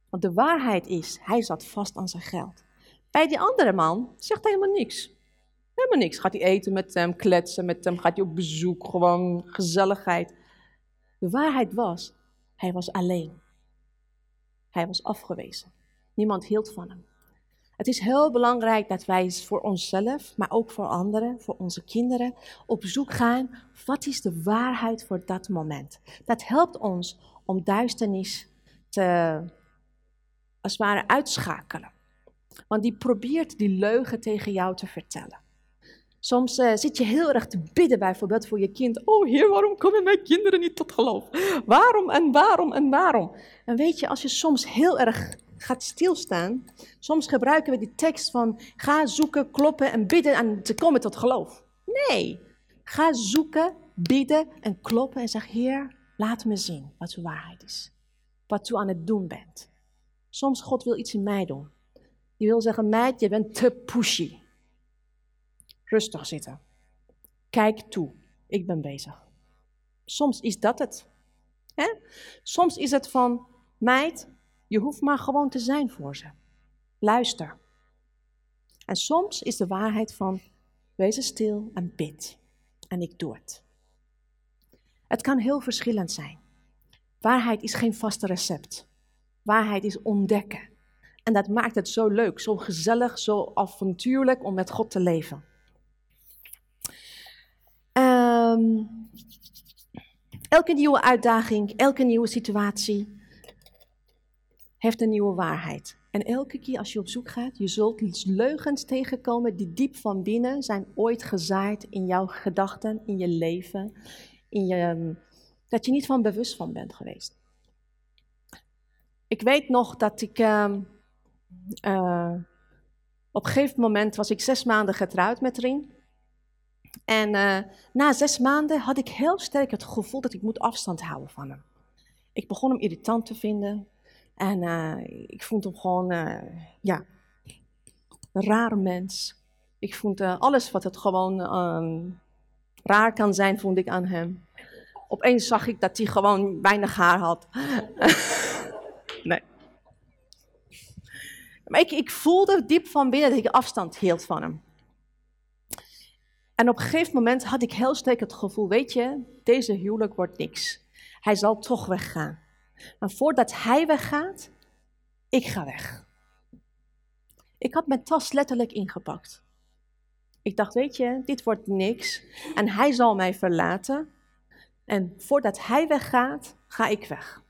Want de waarheid is, hij zat vast aan zijn geld. Bij die andere man zegt hij helemaal niks. Helemaal niks. Gaat hij eten met hem, kletsen met hem, gaat hij op bezoek, gewoon gezelligheid. De waarheid was, hij was alleen. Hij was afgewezen. Niemand hield van hem. Het is heel belangrijk dat wij voor onszelf, maar ook voor anderen, voor onze kinderen, op zoek gaan. Wat is de waarheid voor dat moment? Dat helpt ons om duisternis te, als ware, uitschakelen. Want die probeert die leugen tegen jou te vertellen. Soms uh, zit je heel erg te bidden bijvoorbeeld voor je kind. Oh heer, waarom komen mijn kinderen niet tot geloof? Waarom en waarom en waarom? En weet je, als je soms heel erg gaat stilstaan, soms gebruiken we die tekst van ga zoeken, kloppen en bidden en te komen tot geloof. Nee, ga zoeken, bidden en kloppen en zeg heer, laat me zien wat uw waarheid is. Wat u aan het doen bent. Soms God wil iets in mij doen. Die wil zeggen, meid, je bent te pushy. Rustig zitten. Kijk toe, ik ben bezig. Soms is dat het. Soms is het van, meid, je hoeft maar gewoon te zijn voor ze. Luister. En soms is de waarheid van, wees stil en bid. En ik doe het. Het kan heel verschillend zijn. Waarheid is geen vaste recept. Waarheid is ontdekken. En dat maakt het zo leuk, zo gezellig, zo avontuurlijk om met God te leven. Um, elke nieuwe uitdaging, elke nieuwe situatie heeft een nieuwe waarheid. En elke keer als je op zoek gaat, je zult leugens tegenkomen die diep van binnen zijn ooit gezaaid in jouw gedachten, in je leven, in je, ehm, dat je niet van bewust van bent geweest. Ik weet nog dat ik uh, uh, op een gegeven moment was ik zes maanden getrouwd met Rien. En uh, na zes maanden had ik heel sterk het gevoel dat ik moet afstand houden van hem. Ik begon hem irritant te vinden. En uh, ik vond hem gewoon, uh, ja, een rare mens. Ik vond alles wat het gewoon um, raar kan zijn, vond ik aan hem. Opeens zag ik dat hij gewoon weinig haar had. [laughs] nee. Maar ik, ik voelde diep van binnen dat ik afstand hield van hem. En op een gegeven moment had ik heel sterk het gevoel, weet je, deze huwelijk wordt niks. Hij zal toch weggaan. Maar voordat hij weggaat, ik ga weg. Ik had mijn tas letterlijk ingepakt. Ik dacht, weet je, dit wordt niks. En hij zal mij verlaten. En voordat hij weggaat, ga ik weg.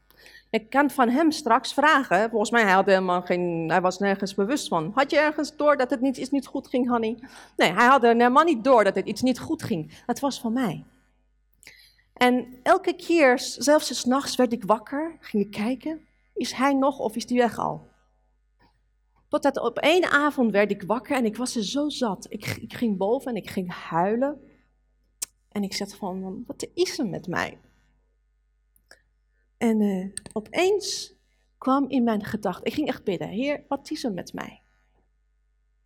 Ik kan van hem straks vragen. Volgens mij hij helemaal geen, hij was nergens bewust van. Had je ergens door dat het iets niet goed ging, Hanny? Nee, hij had er helemaal niet door dat het iets niet goed ging. Het was van mij. En elke keer, zelfs s'nachts, werd ik wakker, ging ik kijken. Is hij nog of is hij weg al? Totdat op één avond werd ik wakker en ik was er zo zat. Ik, ik ging boven en ik ging huilen. En ik zat van, wat is er met mij? En uh, opeens kwam in mijn gedachten, ik ging echt bidden, Heer, wat is er met mij?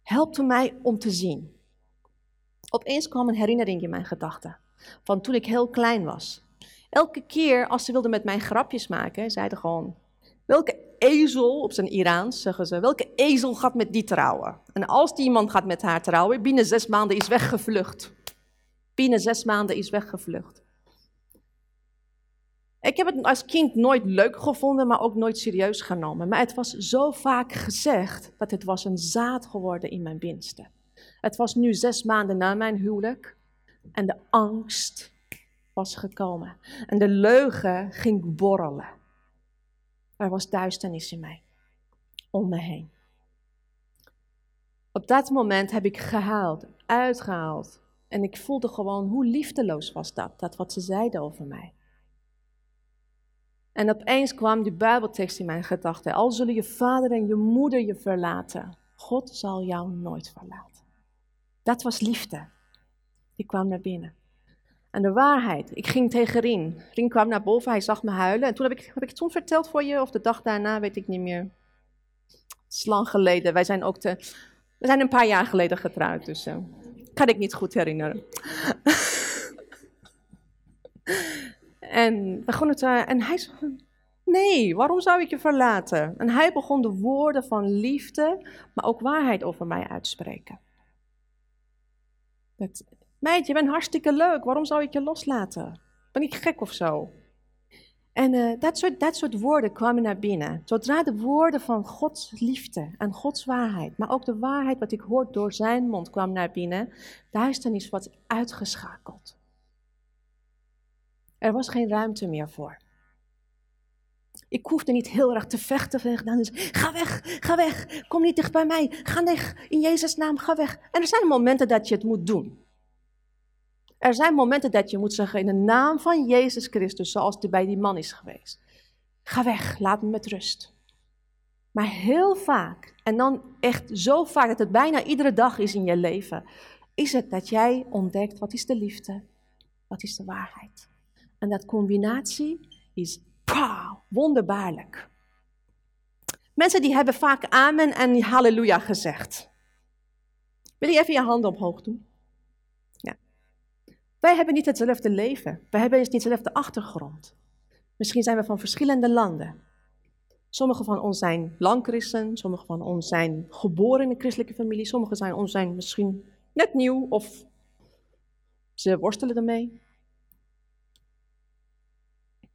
Help mij om te zien. Opeens kwam een herinnering in mijn gedachten, van toen ik heel klein was. Elke keer als ze wilden met mij grapjes maken, zeiden gewoon, welke ezel, op zijn Iraans zeggen ze, welke ezel gaat met die trouwen? En als die iemand gaat met haar trouwen, binnen zes maanden is weggevlucht. Binnen zes maanden is weggevlucht. Ik heb het als kind nooit leuk gevonden, maar ook nooit serieus genomen. Maar het was zo vaak gezegd dat het was een zaad geworden in mijn binnenste. Het was nu zes maanden na mijn huwelijk en de angst was gekomen. En de leugen ging borrelen. Er was duisternis in mij, om me heen. Op dat moment heb ik gehaald, uitgehaald. En ik voelde gewoon hoe liefdeloos was dat, dat wat ze zeiden over mij. En opeens kwam die Bijbeltekst in mijn gedachten. Al zullen je vader en je moeder je verlaten, God zal jou nooit verlaten. Dat was liefde. Die kwam naar binnen. En de waarheid, ik ging tegen Rien. Rien kwam naar boven, hij zag me huilen. En toen heb ik, het toen verteld voor je, of de dag daarna, weet ik niet meer. Het is lang geleden. Wij zijn ook te, we zijn een paar jaar geleden getrouwd, dus uh, kan ik niet goed herinneren. [laughs] en, begon het, en hij zei, nee, waarom zou ik je verlaten? En hij begon de woorden van liefde, maar ook waarheid over mij uitspreken. Dat, meid, je bent hartstikke leuk, waarom zou ik je loslaten? Ben ik gek of zo? En uh, dat, soort, soort woorden kwamen naar binnen. Zodra de woorden van Gods liefde en Gods waarheid, maar ook de waarheid wat ik hoor door zijn mond kwam naar binnen, duisternis was uitgeschakeld. Er was geen ruimte meer voor. Ik hoefde niet heel erg te vechten. Is, ga weg, ga weg, kom niet dicht bij mij, ga weg, in Jezus' naam, ga weg. En er zijn momenten dat je het moet doen. Er zijn momenten dat je moet zeggen in de naam van Jezus Christus, zoals het bij die man is geweest. Ga weg, laat me met rust. Maar heel vaak, en dan echt zo vaak dat het bijna iedere dag is in je leven, is het dat jij ontdekt wat is de liefde, wat is de waarheid. En dat combinatie is pow, wonderbaarlijk. Mensen die hebben vaak amen en halleluja gezegd. Wil je even je handen omhoog doen? Wij hebben niet hetzelfde leven. Wij hebben niet dezelfde achtergrond. Misschien zijn we van verschillende landen. Sommigen van ons zijn lang christen, sommigen van ons zijn geboren in een christelijke familie, sommigen van ons zijn misschien net nieuw of ze worstelen ermee.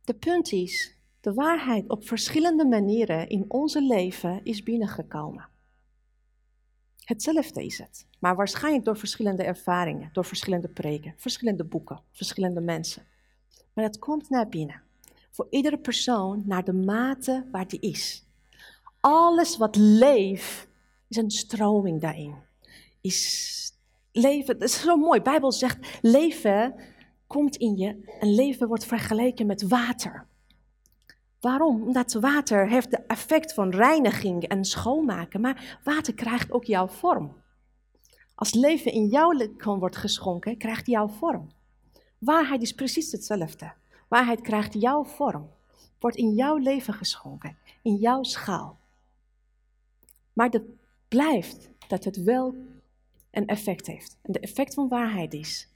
De punt is, de waarheid op verschillende manieren in onze leven is binnengekomen. Hetzelfde is het, maar waarschijnlijk door verschillende ervaringen, door verschillende preken, verschillende boeken, verschillende mensen. Maar het komt naar binnen. Voor iedere persoon naar de mate waar die is. Alles wat leeft, is een stroming daarin. Is leven, dat is zo mooi. De Bijbel zegt, leven komt in je. Een leven wordt vergeleken met water. Waarom? Omdat water heeft de effect van reiniging en schoonmaken, maar water krijgt ook jouw vorm. Als leven in jouw lichaam wordt geschonken, krijgt jouw vorm. Waarheid is precies hetzelfde. Waarheid krijgt jouw vorm, wordt in jouw leven geschonken, in jouw schaal. Maar het blijft dat het wel een effect heeft. En de effect van waarheid is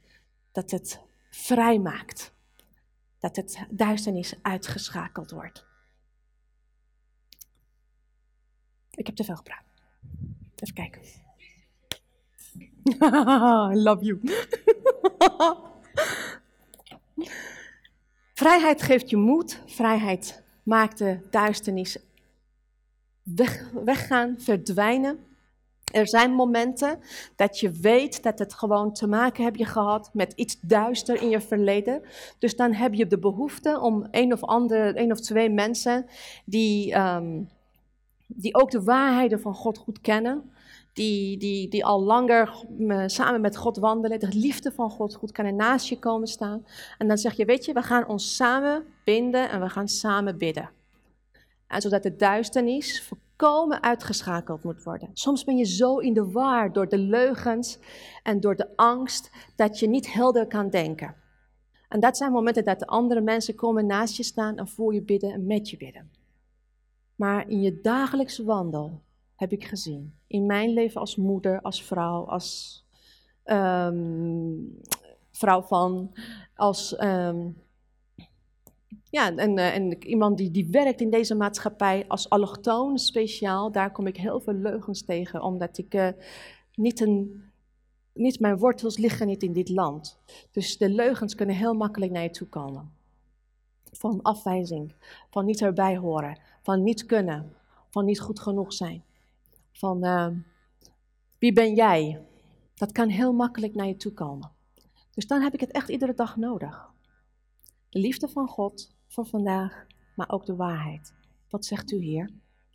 dat het vrij maakt dat het duisternis uitgeschakeld wordt. Ik heb te veel gepraat. Even kijken. [laughs] Love you. [laughs] Vrijheid geeft je moed. Vrijheid maakt de duisternis weg, weggaan, verdwijnen. Er zijn momenten dat je weet dat het gewoon te maken heb je gehad met iets duister in je verleden. Dus dan heb je de behoefte om een of andere, een of twee mensen die, um, die ook de waarheden van God goed kennen, die, die, die al langer samen met God wandelen, de liefde van God goed kennen, naast je komen staan. En dan zeg je, weet je, we gaan ons samen binden en we gaan samen bidden. En zodat de duisternis uitgeschakeld moet worden. Soms ben je zo in de war door de leugens en door de angst dat je niet helder kan denken. En dat zijn momenten dat de andere mensen komen naast je staan en voor je bidden en met je bidden. Maar in je dagelijkse wandel heb ik gezien, in mijn leven als moeder, als vrouw, als um, vrouw van, als um, ja, en, uh, en iemand die, die werkt in deze maatschappij als allochtoon speciaal, daar kom ik heel veel leugens tegen, omdat ik uh, niet, een, niet mijn wortels liggen niet in dit land. Dus de leugens kunnen heel makkelijk naar je toe komen. Van afwijzing, van niet erbij horen, van niet kunnen, van niet goed genoeg zijn. Van uh, wie ben jij? Dat kan heel makkelijk naar je toe komen. Dus dan heb ik het echt iedere dag nodig. De liefde van God voor vandaag, maar ook de waarheid. Wat zegt u hier?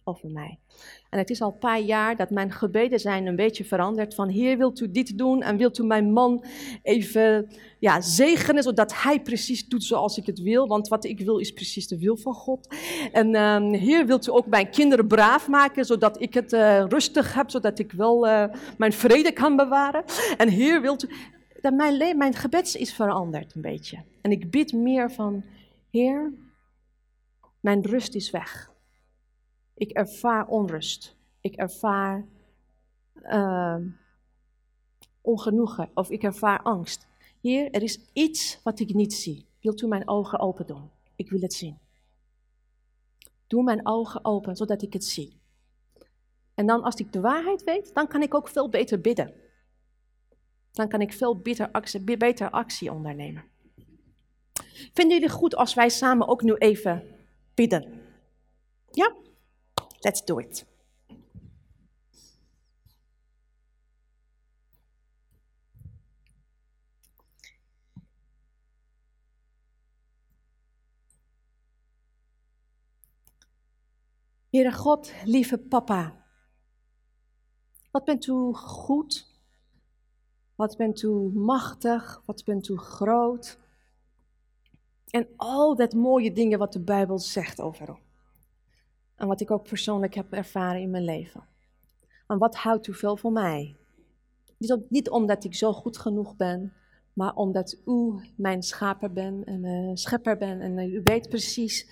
over mij. En het is al een paar jaar dat mijn gebeden zijn een beetje veranderd. Van Heer, wilt u dit doen en wilt u mijn man even ja, zegenen, zodat hij precies doet zoals ik het wil. Want wat ik wil is precies de wil van God. En um, Heer, wilt u ook mijn kinderen braaf maken, zodat ik het uh, rustig heb, zodat ik wel uh, mijn vrede kan bewaren. En Heer, wilt u... Dat mijn, mijn gebed is veranderd een beetje. En ik bid meer van, Heer, mijn rust is weg. Ik ervaar onrust. Ik ervaar uh, ongenoegen of ik ervaar angst. Heer, er is iets wat ik niet zie. Wilt u mijn ogen open doen? Ik wil het zien. Doe mijn ogen open, zodat ik het zie. En dan als ik de waarheid weet, dan kan ik ook veel beter bidden. Dan kan ik veel actie, beter actie ondernemen. Vinden jullie goed als wij samen ook nu even bidden? Ja? Let's do it. Heere God, lieve papa, wat bent u goed, wat bent u machtig, wat bent u groot. En al dat mooie dingen wat de Bijbel zegt over u. En wat ik ook persoonlijk heb ervaren in mijn leven. En wat houdt u veel van mij? Niet, omdat ik zo goed genoeg ben, maar omdat u mijn schaper bent en uh, schepper bent. En uh, u weet precies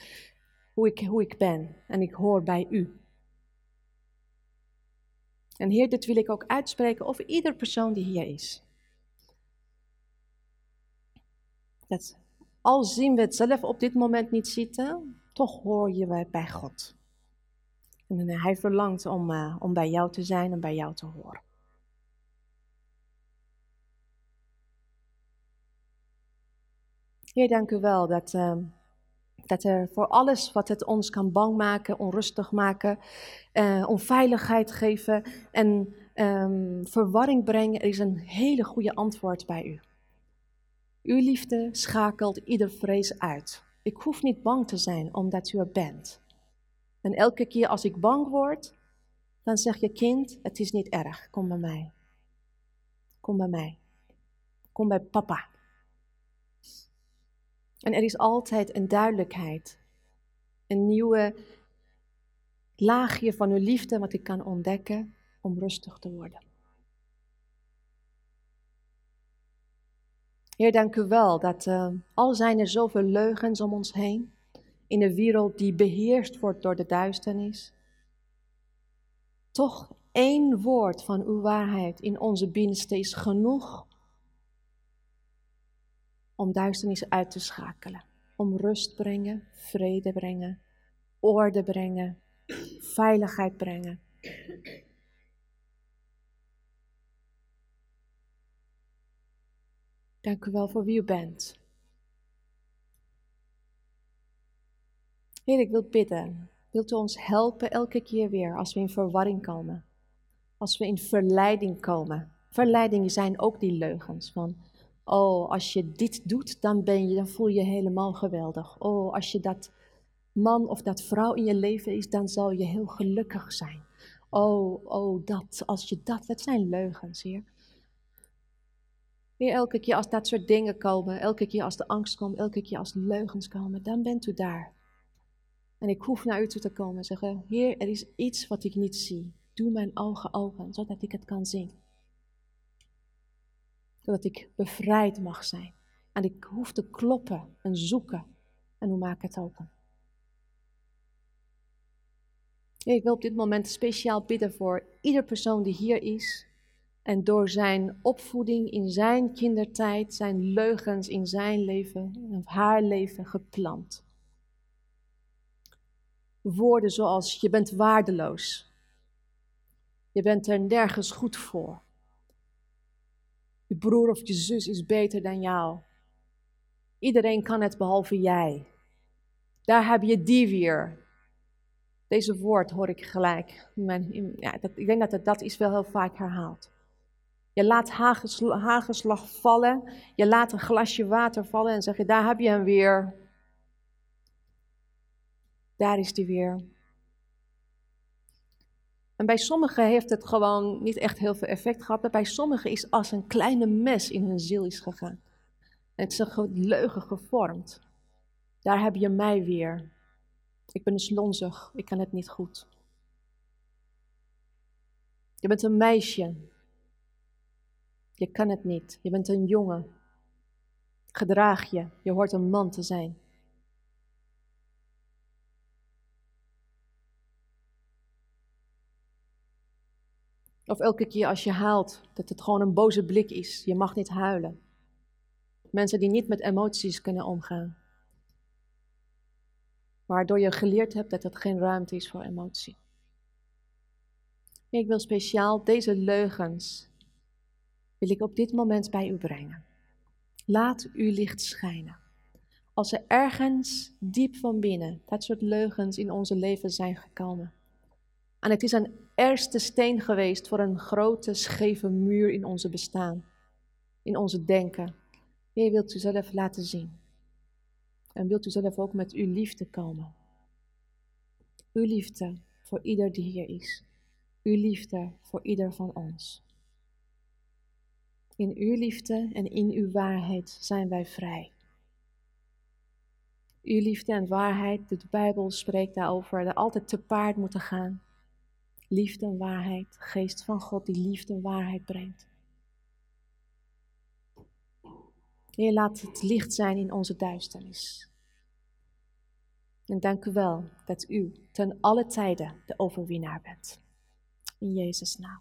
hoe ik, hoe ik ben. En ik hoor bij u. En Heer, dit wil ik ook uitspreken over ieder persoon die hier is. Dat al zien we het zelf op dit moment niet zitten, toch hoor je bij God. En hij verlangt om, uh, om bij jou te zijn en bij jou te horen. Heer, dank u wel dat, uh, dat er voor alles wat het ons kan bang maken, onrustig maken, onveiligheid geven en um, verwarring brengen, is een hele goede antwoord bij u. Uw liefde schakelt ieder vrees uit. Ik hoef niet bang te zijn omdat u er bent. En elke keer als ik bang word, dan zeg je kind, het is niet erg, kom bij mij. Kom bij mij. Kom bij papa. En er is altijd een duidelijkheid, een nieuwe laagje van uw liefde wat ik kan ontdekken om rustig te worden. Heer, dank u wel dat uh, al zijn er zoveel leugens om ons heen, in een wereld die beheerst wordt door de duisternis, toch één woord van uw waarheid in onze binnenste is genoeg om duisternis uit te schakelen. Om rust brengen, vrede brengen, orde brengen, veiligheid brengen. Dank u wel voor wie u bent. Heer, ik wil bidden. Wilt u ons helpen elke keer weer als we in verwarring komen? Als we in verleiding komen. Verleidingen zijn ook die leugens van, oh, als je dit doet, dan ben je, dan voel je je helemaal geweldig. Oh, als je dat man of dat vrouw in je leven is, dan zal je heel gelukkig zijn. Oh, oh, dat, als je dat, dat zijn leugens, Heer. Heer, elke keer als dat soort dingen komen, elke keer als de angst komt, elke keer als leugens komen, dan bent u daar. En ik hoef naar u toe te komen en zeggen, Heer, er is iets wat ik niet zie. Doe mijn ogen open, zodat ik het kan zien. Zodat ik bevrijd mag zijn. En ik hoef te kloppen en zoeken. En hoe maak ik het open? Ik wil op dit moment speciaal bidden voor ieder persoon die hier is. En door zijn opvoeding in zijn kindertijd, zijn leugens in zijn leven of haar leven geplant woorden zoals je bent waardeloos. Je bent er nergens goed voor. Je broer of je zus is beter dan jou. Iedereen kan het behalve jij. Daar heb je die weer. Deze woord hoor ik gelijk. Ja, dat, ik denk dat het, dat is wel heel vaak herhaald. Je laat hagelslag vallen. Je laat een glasje water vallen en zeg je, daar heb je hem weer. Daar is die weer. En bij sommigen heeft het gewoon niet echt heel veel effect gehad, maar bij sommigen is als een kleine mes in hun ziel is gegaan. Het is een leugen gevormd. Daar heb je mij weer. Ik ben dus lonzig, ik kan het niet goed. Je bent een meisje. Je kan het niet. Je bent een jongen. Gedraag je. Je hoort een man te zijn. Of elke keer als je haalt, dat het gewoon een boze blik is. Je mag niet huilen. Mensen die niet met emoties kunnen omgaan. Waardoor je geleerd hebt dat het geen ruimte is voor emotie. Ik wil speciaal deze leugens, wil ik op dit moment bij u brengen. Laat uw licht schijnen. Als er ergens diep van binnen dat soort leugens in onze leven zijn gekomen. En het is een eerste steen geweest voor een grote scheve muur in onze bestaan, in onze denken. Jij wilt u zelf laten zien. En wilt u zelf ook met uw liefde komen. Uw liefde voor ieder die hier is. Uw liefde voor ieder van ons. In uw liefde en in uw waarheid zijn wij vrij. Uw liefde en waarheid, de Bijbel spreekt daarover, dat altijd te paard moeten gaan. Liefde en waarheid, geest van God die liefde en waarheid brengt. Heer, laat het licht zijn in onze duisternis. En dank u wel dat u ten alle tijden de overwinnaar bent. In Jezus' naam.